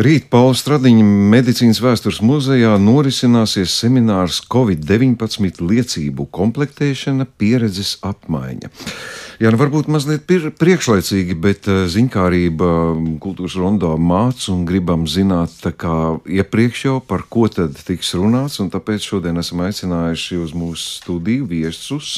Rīt Paula Stradiņa medicīnas vēstures muzejā norisināsies seminārs Covid-19 liecību komplektēšana, pieredzes apmaiņa. Jā, nu varbūt mazliet priekšlaicīgi, bet eh, ziņkārība kultūras rondā māc un gribam zināt kā iepriekš jau par ko tad tiks runāts, un tāpēc šodien esam aicinājuši uz mūsu studiju viesus,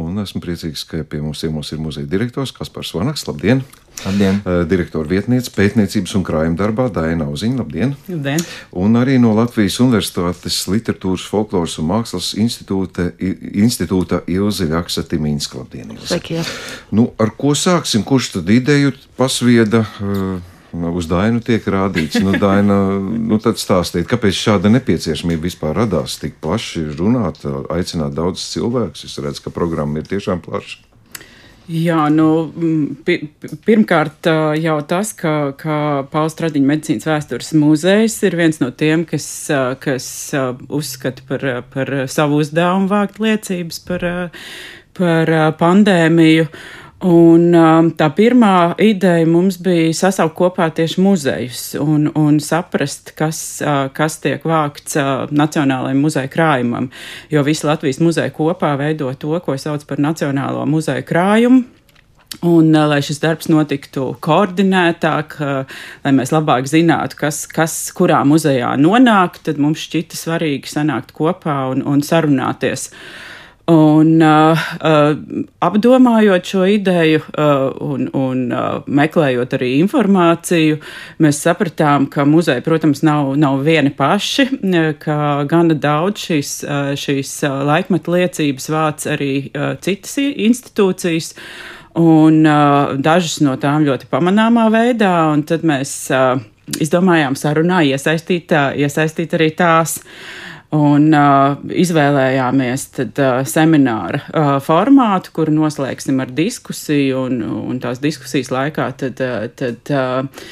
un esmu priecīgs, ka pie mums ciemos ir muzeja direktors Kaspars Vanaks. Labdien! Labdien! Eh, direktora vietniece pētniecības un krājuma darbā Daina Uziņa. Labdien! Labdien! Un arī no Latvijas Universitātes Literatūras, Folkloras un Mākslas institūta, institūta Ilze Ļaksa Timīnska. Labdien! Ilze. Nu, ar ko sāksim? Kurš tad ideju pasvieda? Uh, Uz Dainu tiek rādīts, nu, Daina, nu, tad stāstīt, kāpēc šāda nepieciešamība vispār radās tik plaši runāt, aicināt daudzus cilvēkus. Es redzu, ka programma ir tiešām plaša. Jā, nu, pirmkārt jau tas, ka, ka Pauls Stradiņa medicīnas vēstures muzejs ir viens no tiem, kas, kas uzskata par, par savu uzdevumu vākt liecības par, par pandēmiju. Un, um, tā pirmā ideja mums bija sasaukt kopā tieši muzejus un, un saprast, kas, uh, kas tiek vākts uh, Nacionālajiem muzeja krājumam. Jo visi Latvijas muzeji kopā veido to, ko sauc par Nacionālo muzeja krājumu. Un, uh, lai šis darbs notiktu koordinētāk, uh, lai mēs labāk zinātu, kas, kas kurā muzejā nonāk, tad mums šķita svarīgi sanākt kopā un, un sarunāties. Uh, Un, uh, uh, apdomājot šo ideju uh, un, un uh, meklējot arī informāciju, mēs sapratām, ka muzeja, protams, nav, nav vieni paši, ka gana daudz šīs, uh, šīs uh, laikmeta liecības vāc arī uh, citas institūcijas. Un uh, dažas no tām ļoti pamanāmā veidā, un tad mēs uh, izdomājām sarunā iesaistīt, uh, iesaistīt arī tās. Uh, Un uh, izvēlējāmies tad, uh, semināra uh, formātu, kuru noslēgsim ar diskusiju, un, un tās diskusijas laikā tad, uh, tad uh,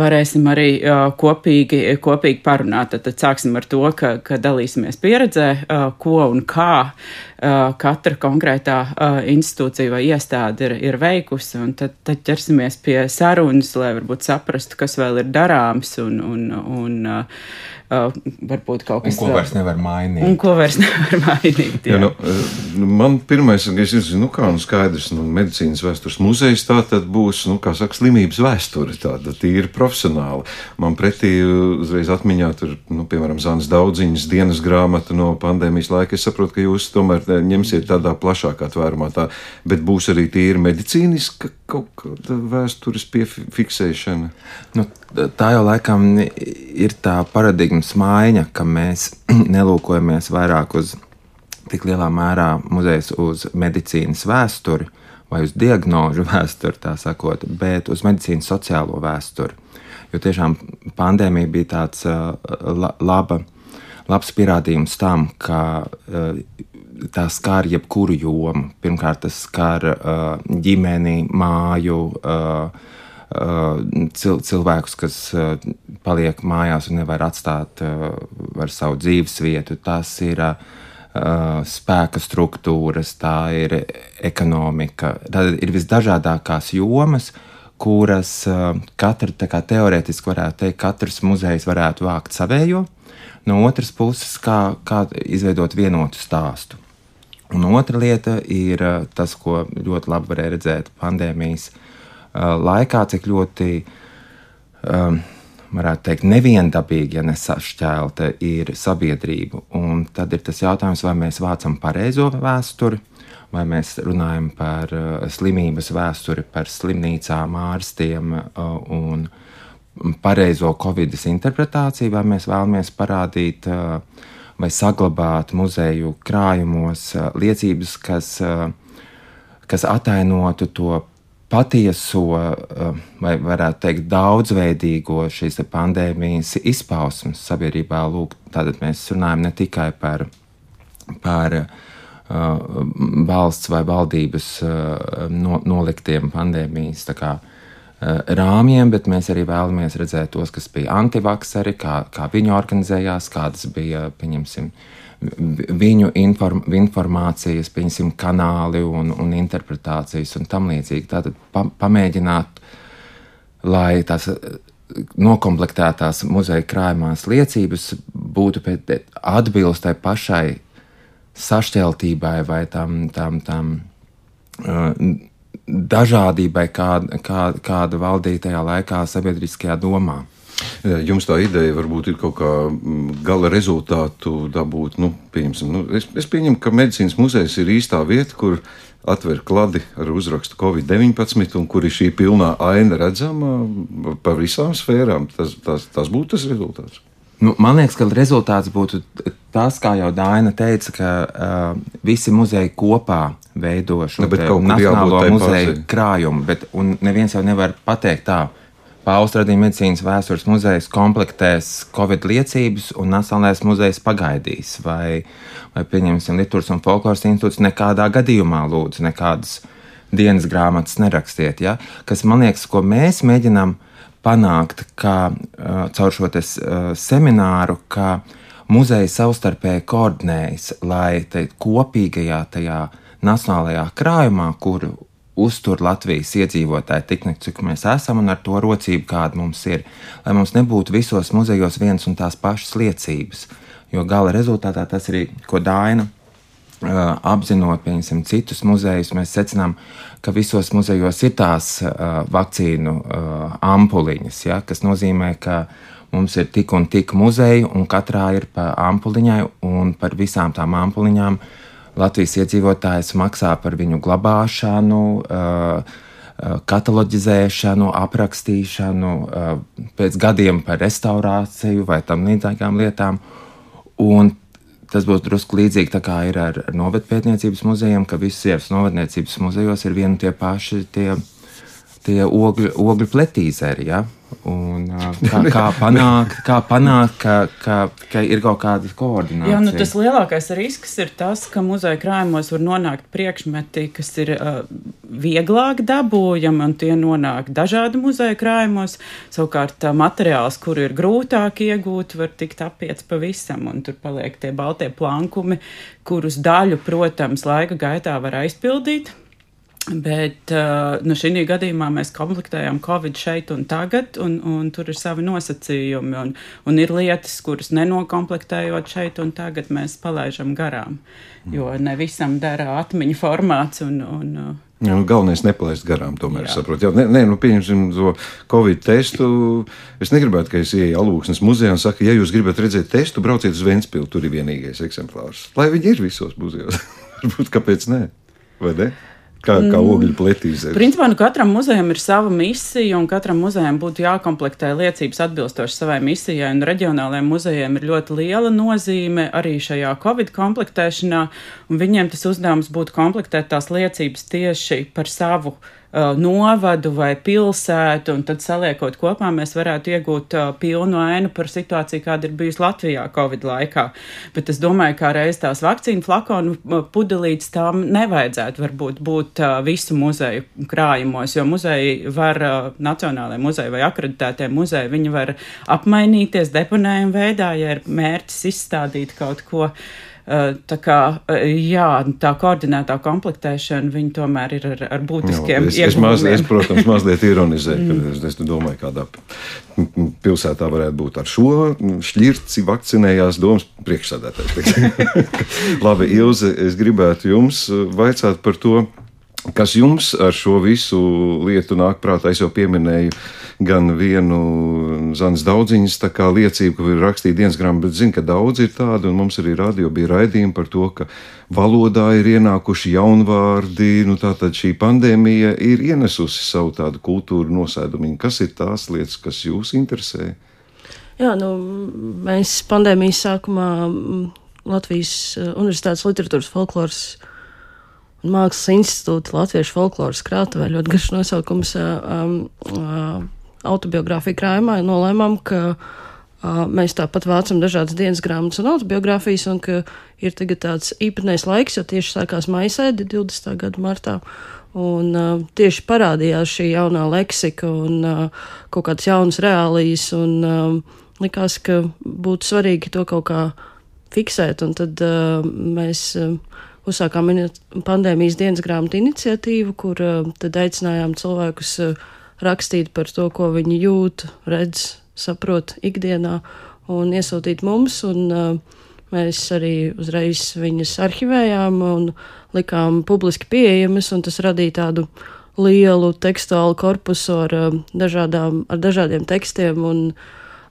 varēsim arī uh, kopīgi, kopīgi parunāt. Tad, tad sāksim ar to, ka, ka dalīsimies pieredzē, uh, ko un kā uh, katra konkrētā uh, institūcija vai iestāde ir, ir veikusi, tad, tad ķersimies pie sarunas, lai varbūt saprastu, kas vēl ir darāms un, un, un uh, uh, varbūt kaut kas tāds. Ko vairs nevar mainīt. Un ko vairs nevar mainīt. Jā. Jā, nu, uh, man pirmais, kas ir, nu kā, nu skaidrs, nu, medicīnas vēstures muzejs tā tad būs, nu, kā saka, slimības vēsture, tāda tīra profesionāla. Man pretī uzreiz atmiņā tur, nu, piemēram, Zānas daudziņas dienas grāmata no pandēmijas laika. Es saprotu, ka jūs tomēr ņemsiet tādā plašākā tvērumā tā, bet būs arī tīra medicīniska kaut kāda vēstures piefiksēšana. Nu, tā jau laikam ir tā paradigmas maiņa, ka mēs nelūkojamies vairāk uz tik lielā mērā muzejs uz medicīnas vēsturi vai uz diagnožu vēsturi, tā sakot, bet uz medicīnas sociālo vēsturi. Jo tiešām pandēmija bija tāds uh, laba, labs pierādījums tam, ka uh, tā skar jebkuru jomu. Pirmkārt, tas skar uh, ģimeni, māju, uh, cil cilvēkus, kas paliek mājās un nevar atstāt ar savu dzīves vietu. Tas ir spēka struktūras, tā ir ekonomika. Tad ir visdažādākās jomas, kuras katra kā, teorētiski varētu teikt, katrs muzejs varētu vākt savējo. No otras puses, kā, kā izveidot vienotu stāstu. Un otra lieta ir tas, ko ļoti labi varēja redzēt pandēmijas uh, Uh, laikā, cik ļoti, um, varētu teikt, neviendabīgi, ja nesašķelta ir sabiedrība. Un tad ir tas jautājums, vai mēs vācam pareizo vēsturi, vai mēs runājam par uh, slimības vēsturi, par slimnīcām, ārstiem uh, un pareizo covid interpretāciju, vai mēs vēlamies parādīt uh, vai saglabāt muzeju krājumos liecības, kas, kas atainotu to patieso, eh, vai varētu teikt, daudzveidīgo šīs pandēmijas izpausmes sabiedrībā. Lūk, tātad mēs runājam ne tikai par, par uh, valsts vai valdības uh, no, noliktiem pandēmijas kā, uh, rāmjiem, bet mēs arī vēlamies redzēt tos, kas bija antivakseri, kā, kā viņi organizējās, kādas bija, pieņemsim, uh, viņu inform, informācijas, piemēram, kanāli un, un interpretācijas un tam līdzīgi. Tātad pa, pamēģināt, lai tās nokomplektētās muzeja krājumās liecības būtu atbilst tai pašai sašķeltībai vai tam, tam, tam uh, dažādībai, kāda, kāda, kāda valdīja tajā laikā sabiedriskajā domā. Jums tā ideja varbūt ir kaut kā mm, gala rezultātu dabūt. Nu, nu, es, es pieņemu, ka medicīnas muzejs ir īstā vieta, kur atver kladi ar uzrakstu Covid-19, un kur ir šī pilnā aina redzama pa visām sfērām. Tas, tas, tas būtu tas rezultāts. Nu, man liekas, ka rezultāts būtu tas, kā jau Dāna teica, ka uh, visi muzeji kopā veido šo nu, nacionālo muzeju krājumu, bet neviens jau nevar pateikt tā. Austrālijas medicīnas vēstures muzejs komplektēs Covid liecības, un Nacionālais muzejs pagaidīs. Vai, vai pieņemsim, Lietuvas un Folkloras institūts nekādā gadījumā lūdzu nekādas dienas grāmatas nerakstiet. Ja? Kas man liekas, ko mēs mēģinām panākt kā, uh, caur šo te, uh, semināru, ka muzeja savstarpēji koordinējas, lai kopīgajā tajā nacionālajā krājumā, kuru uztur Latvijas iedzīvotāji tik, cik mēs esam, un ar to rocību, kāda mums ir. Lai mums nebūtu visos muzejos viens un tās pašas liecības. Jo gala rezultātā tas ir, ko Daina Uh, apzinot piemēram, citus muzejus, mēs secinām, ka visos muzejos ir tās uh, vakcīnu uh, ampuliņas, ja, kas nozīmē, ka mums ir tik un tik muzeju, un katrā ir pa ampuliņai, un par visām tām ampuliņām uh, Latvijas iedzīvotājs maksā par viņu glabāšanu, kataloģizēšanu, aprakstīšanu, pēc gadiem par restaurāciju vai tam līdzīgām lietām. Un tas būs drusku līdzīgi kā ir ar, novatpētniecības muzejiem, ka sievas novatniecības muzejos ir vieni tie paši tie, tie ogļu, ogļu pletīzeri. Ja? Kā, kā panākt, kā panākt ka, ka, ka ir kaut kāda koordinācija? Jā, nu, tas lielākais risks ir tas, ka muzeja krājumos var nonākt priekšmeti, kas ir uh, vieglāk dabūjami, un tie nonāk dažādi muzeja krājumos. Savukārt uh, materiāls, kuru ir grūtāk iegūt, var tikt apiets pavisam, un tur paliek tie baltie plankumi, kurus daļu, protams, laika gaitā var aizpildīt Bet nu, šī gadījumā mēs komplektējam Covid šeit un tagad, un, un tur ir savi nosacījumi. Un, un ir lietas, kuras nenokomplektējot šeit un tagad, mēs palaižam garām. Jo ne visam dara atmiņu formāts. Un, un, Jā, nu, galvenais ir nepalaist garām, tomēr jā. saprot. Jā, nē, nu, pieņemsim to Covid testu. Es negribētu, ka es ieeju Alūksnes muzejā un saku, ja jūs gribat redzēt testu, brauciet uz Ventspili, tur ir vienīgais eksemplārs. Lai viņi ir visos muzejos. Varbūt kāpēc ne? Vai ne? Kā, kā mm. ogļu pletīze. Principā nu, katram muzejam ir sava misija, un katram muzejam būtu jākomplektē liecības atbilstoši savai misijai. Reģionālajiem muzejiem ir ļoti liela nozīme arī šajā Covid komplektēšanā, un viņiem tas uzdevums būtu komplektēt tās liecības tieši par savu uh, Uh, novadu vai pilsētu, un tad saliekot kopā, mēs varētu iegūt uh, pilnu ainu par situāciju, kāda ir bijusi Latvijā Covid laikā. Bet es domāju, ka reiz tās vakcīnu flakonu uh, pudelītes tām nevajadzētu varbūt būt uh, visu muzeju krājumos, jo muzeji var, uh, nacionālajie muzeji vai akreditētie muzeji, viņi var apmainīties deponējuma veidā, ja ir mērķis izstādīt kaut ko. Uh, tā kā eh, jā, tā koordinētā komplektēšana, viņi tomēr ir ar, ar būtiskiem jā, es, es, maz, es, protams, mazliet ironizēju, ka es, es domāju, kādā pilsētā varētu būt ar šo šķirci vakcinējās domas priekšsādātājs. Labi, Ilze, es gribētu jums eh, vaicāt par to, kas jums ar šo visu lietu nāk prātā. Es jau pieminēju gan vienu Zanas daudziņas liecību, ka ir rakstīta dienas grāmata, bet zinu, ka daudz ir tādu, un mums arī radio bija raidījumi par to, ka valodā ir ienākuši jaunvārdi. Nu, tātad šī pandēmija ir ienesusi savu tādu kultūru nosēdumu. Kas ir tās lietas, kas jūs interesē? Jā, nu, mēs pandēmijas sākumā Latvijas eh, Universitātes literatūras folkloras un Mākslas institūta Latviešu folkloras krātuvē ļoti garš nosaukums. Um, uh, autobiogrāfiju krājumā, nolēmām, ka uh, mēs tāpat vācam dažādas dienas grāmatas un autobiogrāfijas, un ka ir tagad tāds īpatnējs laiks, jo tieši sākās maisēdi 20. gada martā. Un uh, tieši parādījās šī jaunā leksika un uh, kaut kādas jaunas reālijas, un uh, likās, ka būtu svarīgi to kaut kā fiksēt, un tad uh, mēs uh, uzsākām pandēmijas dienas grāmatu iniciatīvu, kur uh, tad aicinājām cilvēkus uh, rakstīt par to, ko viņi jūt, redz, saprot ikdienā un iesūtīt mums. Un, uh, mēs arī uzreiz viņas arhivējām un likām publiski pieejamas, un tas radīja tādu lielu tekstuālu korpusu ar, dažādām, ar dažādiem tekstiem. Un,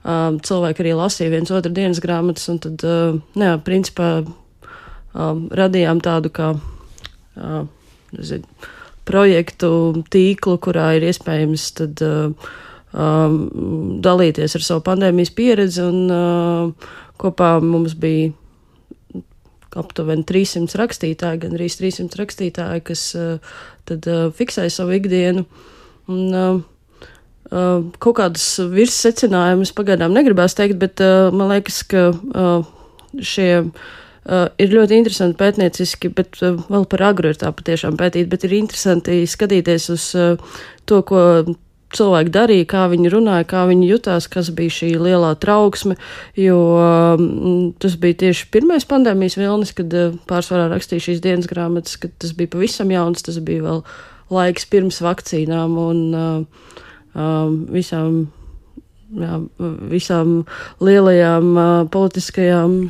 cilvēki arī lasīja viens otru dienas grāmatas, un tad, uh, jā, principā, uh, radījām tādu kā, uh, nezinu, projektu tīklu, kurā ir iespējams tad, uh, um, dalīties ar savu pandēmijas pieredzi. Un, uh, kopā mums bija aptuveni 300 rakstītāji, gan arī 300 rakstītāji, kas uh, tad uh, fiksēja savu ikdienu. Un, uh, Uh, kaut kādas virssecinājumus pagaidām negribās teikt, bet uh, man liekas, ka uh, šie Uh, ir ļoti interesanti pētnieciski, bet uh, vēl par agru ir tā patiešām pētīt, bet ir interesanti skatīties uz uh, to, ko cilvēki darīja, kā viņi runāja, kā viņi jutās, kas bija šī lielā trauksme. Jo um, tas bija tieši pirmais pandēmijas vilnis, kad pārsvarā rakstīja šīs dienas grāmatas, kad tas bija pavisam jauns, tas bija vēl laiks pirms vakcīnām un visām jā, visām lielajām uh, politiskajām,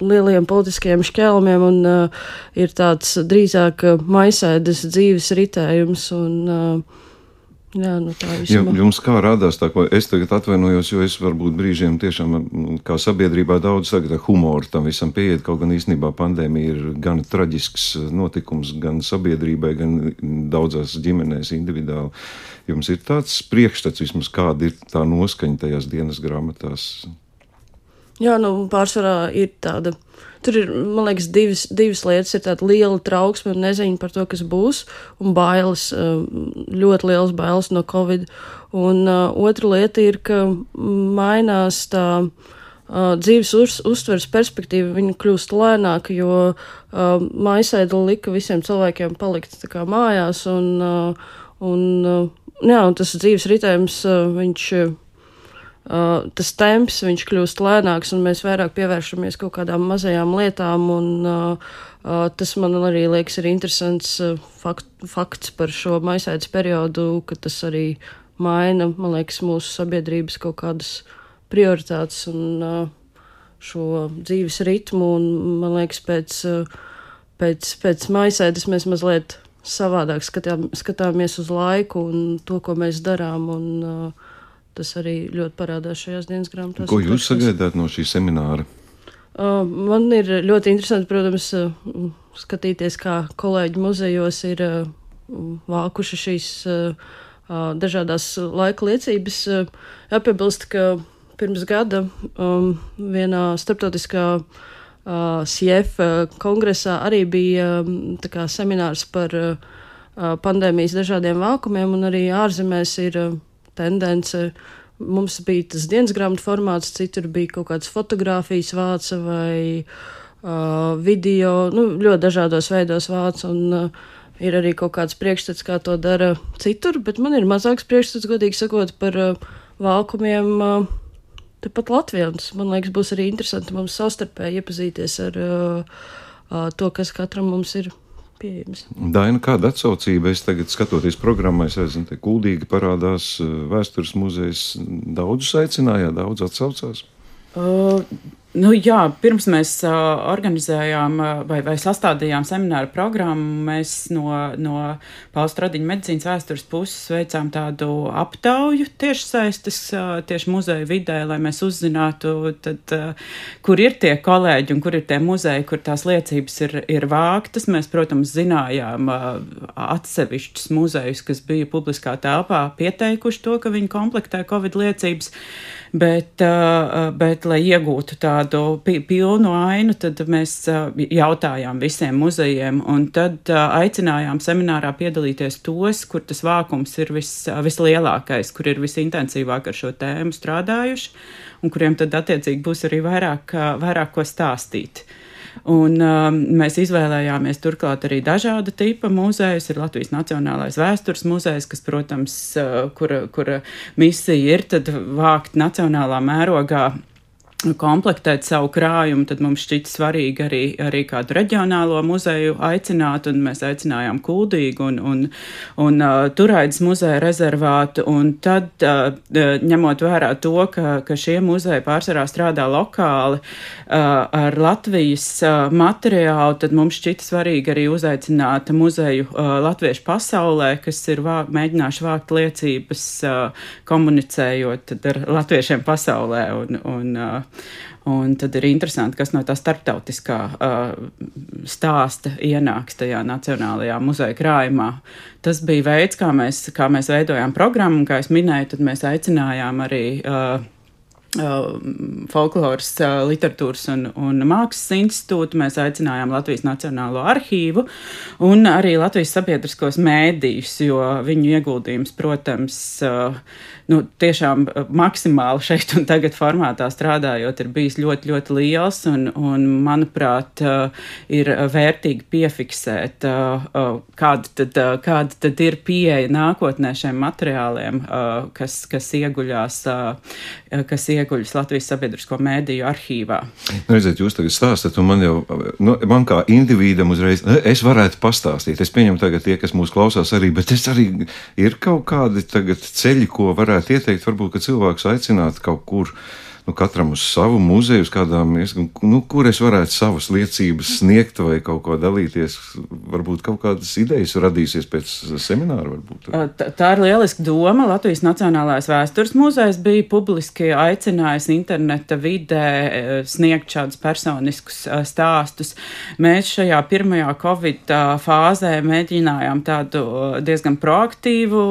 lielajiem politiskajiem šķēlumiem, un uh, ir tāds drīzāk maisēdes dzīves ritējums. Un, uh, Jā, nu tā ja, jums kā rādās tā, ko es tagad atvainojos, jo es varbūt brīžiem tiešām kā sabiedrībā daudz saka, humoru tam visam pieiet, kaut gan īstenībā pandēmija ir gan traģisks notikums gan sabiedrībai, gan daudzās ģimenēs individuāli. Jums ir tāds priekšstats vismaz, kāda ir tā noskaņa tajās dienas grāmatās? Jā, nu pārsvarā ir tāda Tur ir, man liekas, divas, divas lietas. Ir tāda liela trauksme un neziņa par to, kas būs, un bailes, eh, ļoti liels bailes no Covid. Un uh, otra lieta ir, ka mainās tā uh, dzīves uz, uztveres perspektīva, viņa kļūst lēnāka, jo uh, maisēda lika visiem cilvēkiem palikt kā mājās, un, uh, un, uh, jā, un tas dzīves ritējums, uh, viņš. Uh, uh, tas temps kļūst lēnāks, un mēs vairāk pievēršamies kaut kādām mazajām lietām. Un, uh, uh, tas man arī liekas, ir interesants fakt, fakts par šo maisēdes periodu, ka tas arī maina, man liekas, mūsu sabiedrības kaut kādas prioritātes un šo dzīves ritmu. Un, man liekas, pēc, pēc, pēc maisēdes mēs mazliet savādāk skatām, skatāmies uz laiku un to, ko mēs darām. Un, uh, Tas arī ļoti parādās šajās dienas grāmatās. Ko jūs sagaidāt no šī semināra? Man ir ļoti interesanti, protams, skatīties, kā kolēģi muzejos ir vākuši šīs dažādas laika liecības. Jāpiebilst, ka pirms gada um, vienā starptautiskā SIEF kongresā arī bija kā, seminārs par pandēmijas dažādiem vākumiem, un arī ārzemēs ir. Tendence. Mums bija tas dienas grāmatu formāts, citur bija kaut kāds fotografijas vāca vai uh, video, nu, ļoti dažādos veidos vāca. Un, uh, ir arī kaut kāds priekšstats, kā to dara citur, bet man ir mazāks priekšstats, godīgi sakot, par uh, vākumiem. Uh, Tepat Latvijā. Man liekas, būs arī interesanti mums savstarpēji iepazīties ar uh, uh, to, kas katram mums ir pieejams. Daina, kāda atsaucība? Es tagad skatoties programmā, es aizinu, te kuldīgi parādās eh, vēstures muzejs. Daudzus aicinājāt, daudz atsaucās? Uh, Nu, jā, pirms mēs uh, organizējām uh, vai, vai sastādījām semināru programmu, mēs no, no Pauls Tradiņa medicīnas vēstures puses veicām tādu aptauju tieši saistes, uh, tieši muzeju vidē, lai mēs uzzinātu, tad, uh, kur ir tie kolēģi un kur ir tie muzeji, kur tās liecības ir, ir vāktas. Mēs, protams, zinājām uh, atsevišķus muzejus, kas bija publiskā telpā pieteikuši to, ka viņi komplektē Covid liecības. Uh, Bet, bet lai iegūtu tādu pilnu ainu, tad mēs jautājām visiem muzejiem un tad aicinājām seminārā piedalīties tos, kur tas vākums ir vis, vislielākais, kur ir visintensīvāk ar šo tēmu strādājuši un kuriem tad attiecīgi būs arī vairāk, vairāk ko stāstīt. Un, um, mēs izvēlējāmies turklāt arī dažāda tipa muzejus. Ir Latvijas Nacionālais vēstures muzejs, kas, protams, uh, kura, kura misija ir vākt nacionālā mērogā komplektēt savu krājumu, tad mums šķita svarīgi arī, arī kādu reģionālo muzeju aicināt, un mēs aicinājām Kuldīgu un, un, un uh, Turaidas muzeja rezervātu, un tad, uh, ņemot vērā to, ka, ka šie muzeji pārsvarā strādā lokāli uh, ar Latvijas uh, materiālu, tad mums šķita svarīgi arī uzaicināt muzeju uh, Latviešu pasaulē, kas ir vā, mēģinājuši vākt liecības, uh, komunicējot ar latviešiem pasaulē, un, un uh, Un tad ir interesanti, kas no tā starptautiskā uh, stāsta ienāks tajā Nacionālajā muzeja krājumā. Tas bija veids, kā mēs, kā mēs veidojām programmu, un kā es minēju, tad mēs aicinājām arī. Uh, Uh, folkloras, uh, literatūras un, un mākslas institūtu. Mēs aicinājām Latvijas Nacionālo arhīvu un arī Latvijas sabiedriskos mēdījus, jo viņu ieguldījums, protams, uh, nu, tiešām eh, maksimāli šeit un tagad formātā strādājot, ir bijis ļoti, ļoti liels un, un manuprāt, eh, ir vērtīgi piefiksēt, eh, kāda tad, kāda tad ir pieeja nākotnē šiem materiāliem, kas, kas ieguļās, kas ieguļas Latvijas sabiedrisko mēdīju arhīvā. Nu, redziet, jūs tagad stāstat, un man jau, nu, man kā individam uzreiz, es varētu pastāstīt. Es pieņemu tagad tie, kas mūs klausās arī, bet es arī ir kaut kādi tagad ceļi, ko varētu varētu ieteikt, varbūt, cilvēks aicinātu kaut kur nu, katram uz savu muzeju, uz kādām, nu, kur es varētu savas liecības sniegt vai kaut ko dalīties. Varbūt kaut kādas idejas radīsies pēc semināra. Tā, tā ir lieliska doma. Latvijas Nacionālais vēstures muzejs bija publiski aicinājis interneta vidē sniegt šādus personiskus stāstus. Mēs šajā pirmajā Covid fāzē mēģinājām tādu diezgan proaktīvu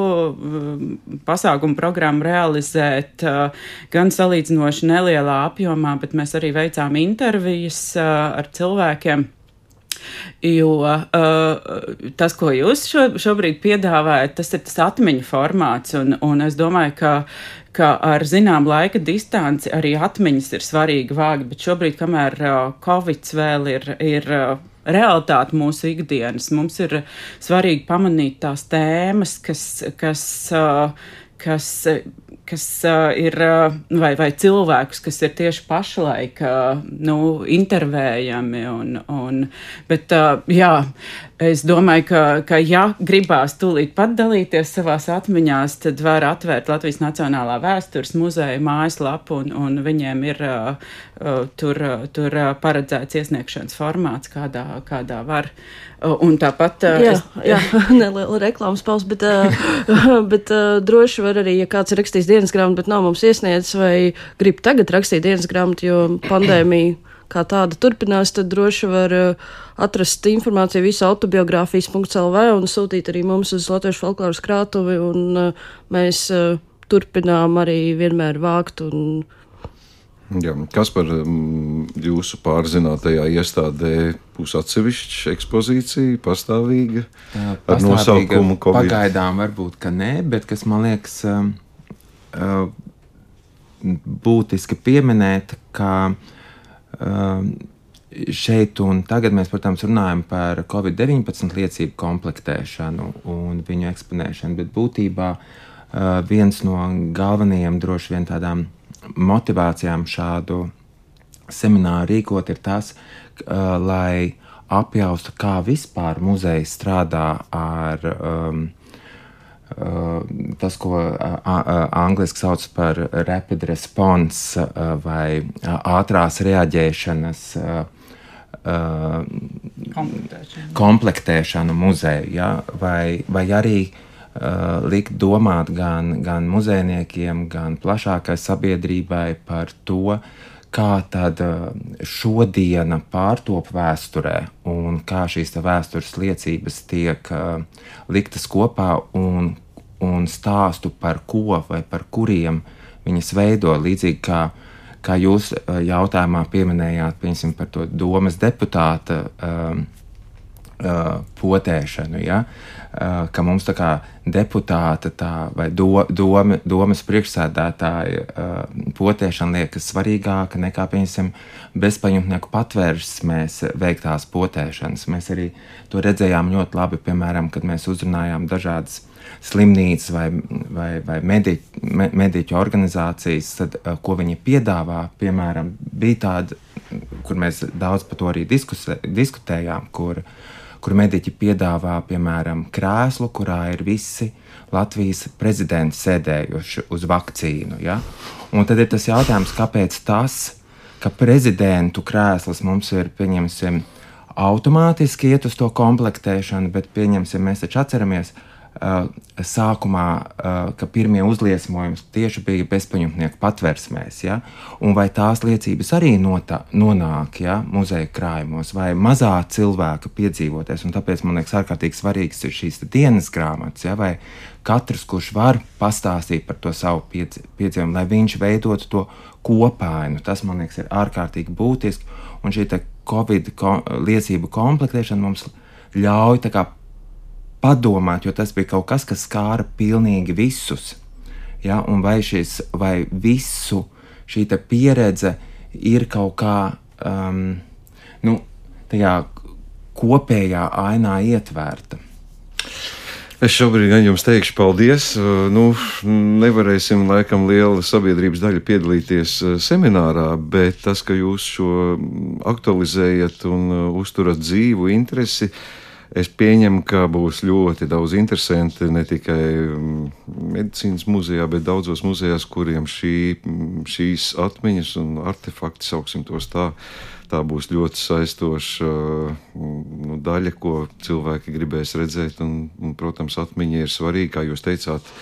pasākumu programmu realizēt gan salīdzinoši salīdzinoši nelielā apjomā, bet mēs arī veicām intervijas uh, ar cilvēkiem. Jo uh, tas, ko jūs šo, šobrīd piedāvājat, tas ir tas atmiņu formāts, un, un es domāju, ka, ka ar zinām laika distanci arī atmiņas ir svarīgi vāgi, bet šobrīd, kamēr uh, Covid vēl ir, ir uh, realitāte mūsu ikdienas, mums ir svarīgi pamanīt tās tēmas, kas, kas uh, kas, kas uh, ir, uh, vai, vai cilvēkus, kas ir tieši pašlaik uh, nu, intervējami. Un, un, bet, uh, jā, Es domāju, ka, ka ja gribās tūlīt pat dalīties savās atmiņās, tad var atvērt Latvijas Nacionālā vēstures muzeja mājaslapu, un, un viņiem ir uh, tur, tur paredzēts iesniegšanas formāts, kādā, kādā var. Uh, un tāpat. Uh, jā, es... jā, neliela reklāmas pauze, bet, uh, bet uh, droši var arī, ja kāds ir rakstījis dienas grāmatu, bet nav mums iesniedzis vai grib tagad rakstīt dienas grāmatu, jo pandēmija kā tāda turpinās, tad droši var uh, atrast informāciju visu autobiogrāfijas.lv un sūtīt arī mums uz Latvijas folkloras krātuvi, un uh, mēs uh, turpinām arī vienmēr vākt un Jā, kas par um, jūsu pārzinātajā iestādē būs atsevišķa ekspozīcija, pastāvīga, pastāvīga ar nosaukumu Covid? Pagaidām varbūt, ka nē, bet kas man liekas uh, uh, būtiski pieminēt, ka uh, Ehm, šeit un tagad mēs, protams, runājam par Covid-19 liecību komplektēšanu un viņu eksponēšanu, bet būtībā eh, viens no galvenajiem droši vien tādām motivācijām šādu semināru rīkot ir tas, eh, lai apjaustu, kā vispār muzeja strādā ar um, tas, ko angļuiski sauc par rapid response vai ātrās reaģēšanas komplektēšanu, komplektēšanu muzeja, ja? vai, vai arī uh, likt domāt gan, gan muzejniekiem, gan plašākai sabiedrībai par to, kā tad šodiena pārtop vēsturē un kā šīs vēstures liecības tiek uh, liktas kopā un un stāstu par ko vai par kuriem viņas veido. Līdzīgi kā, kā jūs eh, jautājumā pieminējāt piemēram, par to domas deputāta um, uh, potēšanu. Ja? Uh, ka mums tā kā deputāta tā, vai do, doma, domas priekšsēdētāja uh, potēšana liekas svarīgāka nekā, piemēram, bezpajumtnieku patvērsmēs veiktās potēšanas. Mēs arī to redzējām ļoti labi, piemēram, kad mēs uzrunājām dažādas slimnīcas vai, vai, vai mediķu, me, mediķu organizācijas, tad, ko viņi piedāvā, piemēram, bija tāda, kur mēs daudz par to arī diskusē, diskutējām, kur uh, kur mediķi piedāvā, piemēram, krēslu, kurā ir visi Latvijas prezidenti sēdējuši uz vakcīnu. Ja? Un tad ir tas jautājums, kāpēc tas, ka prezidentu krēsls mums ir, pieņemsim, automātiski iet uz to komplektēšanu, bet, pieņemsim, mēs taču atceramies, ka sākumā, uh, ka pirmie uzliesmojumi tieši bija bezpaņemtnieku patversmēs, ja? un vai tās liecības arī notā, nonāk ja, muzeja krājumos, vai mazā cilvēka piedzīvoties. Un tāpēc man liekas, ārkārtīgi svarīgs ir šīs dienas grāmatas, ja? vai katrs, kurš var pastāstīt par to savu piedzīvojumu, lai viņš veidotu to kopainu. Tas man liekas, ir ārkārtīgi būtiski, un šī Covid ko liecību komplektēšana mums ļauj padomāt, jo tas bija kaut kas, kas skāra pilnīgi visus. Ja? Un vai, šis, vai visu šī pieredze ir kaut kā um, nu, tajā kopējā ainā ietvērta? Es šobrīd gan jums teikšu paldies. Uh, nu, nevarēsim laikam liela sabiedrības daļa piedalīties uh, seminārā, bet tas, ka jūs šo aktualizējat un uh, uzturat dzīvu interesi, uh, Es pieņemu, ka būs ļoti daudz interesanti ne tikai mm, medicīnas muzejā, bet daudzos muzejos, kuriem šī, mm, šīs atmiņas un artefakti, sauksim tos tā, tā būs ļoti saistoša mm, nu, daļa, ko cilvēki gribēs redzēt. Un, un, protams, atmiņa ir svarīga, kā jūs teicāt,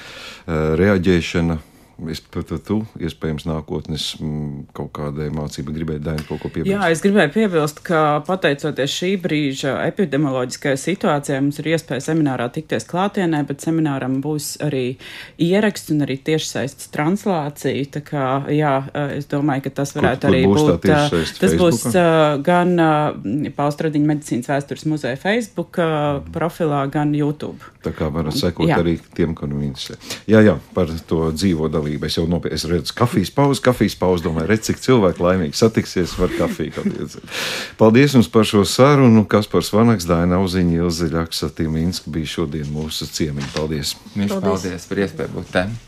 reaģēšana Es pat tu, iespējams, nākotnes mm, kaut kādai mācībai gribēju Dainu kaut ko piebilst. Jā, es gribēju piebilst, ka pateicoties šī brīža epidemioloģiskajai situācijai, mums ir iespēja seminārā tikties klātienē, bet semināram būs arī ieraksts un arī tiešsaistes translācija. Tā kā, jā, es domāju, ka tas varētu kur, kur arī būt. Tas Facebooka? būs gan Paustradiņa medicīnas vēstures muzeja Facebook profilā, gan YouTube. Tā kā varat sekot jā. arī tiem, kuriem interesē. Jā, jā, par to dzīvo dalību. Es jau nopietni es redzu, kafijas pauzi, kafijas pauzi. Domāju, redz, cik cilvēki laimīgi satiksies ar kafiju. Paldies jums par šo sarunu. Kas par Svanaks, Daina Uziņa, Ilze Ļaksa, Tīmīnska bija šodien mūsu ciemiņi. Paldies! Viņš paldies, paldies par iespēju būt te!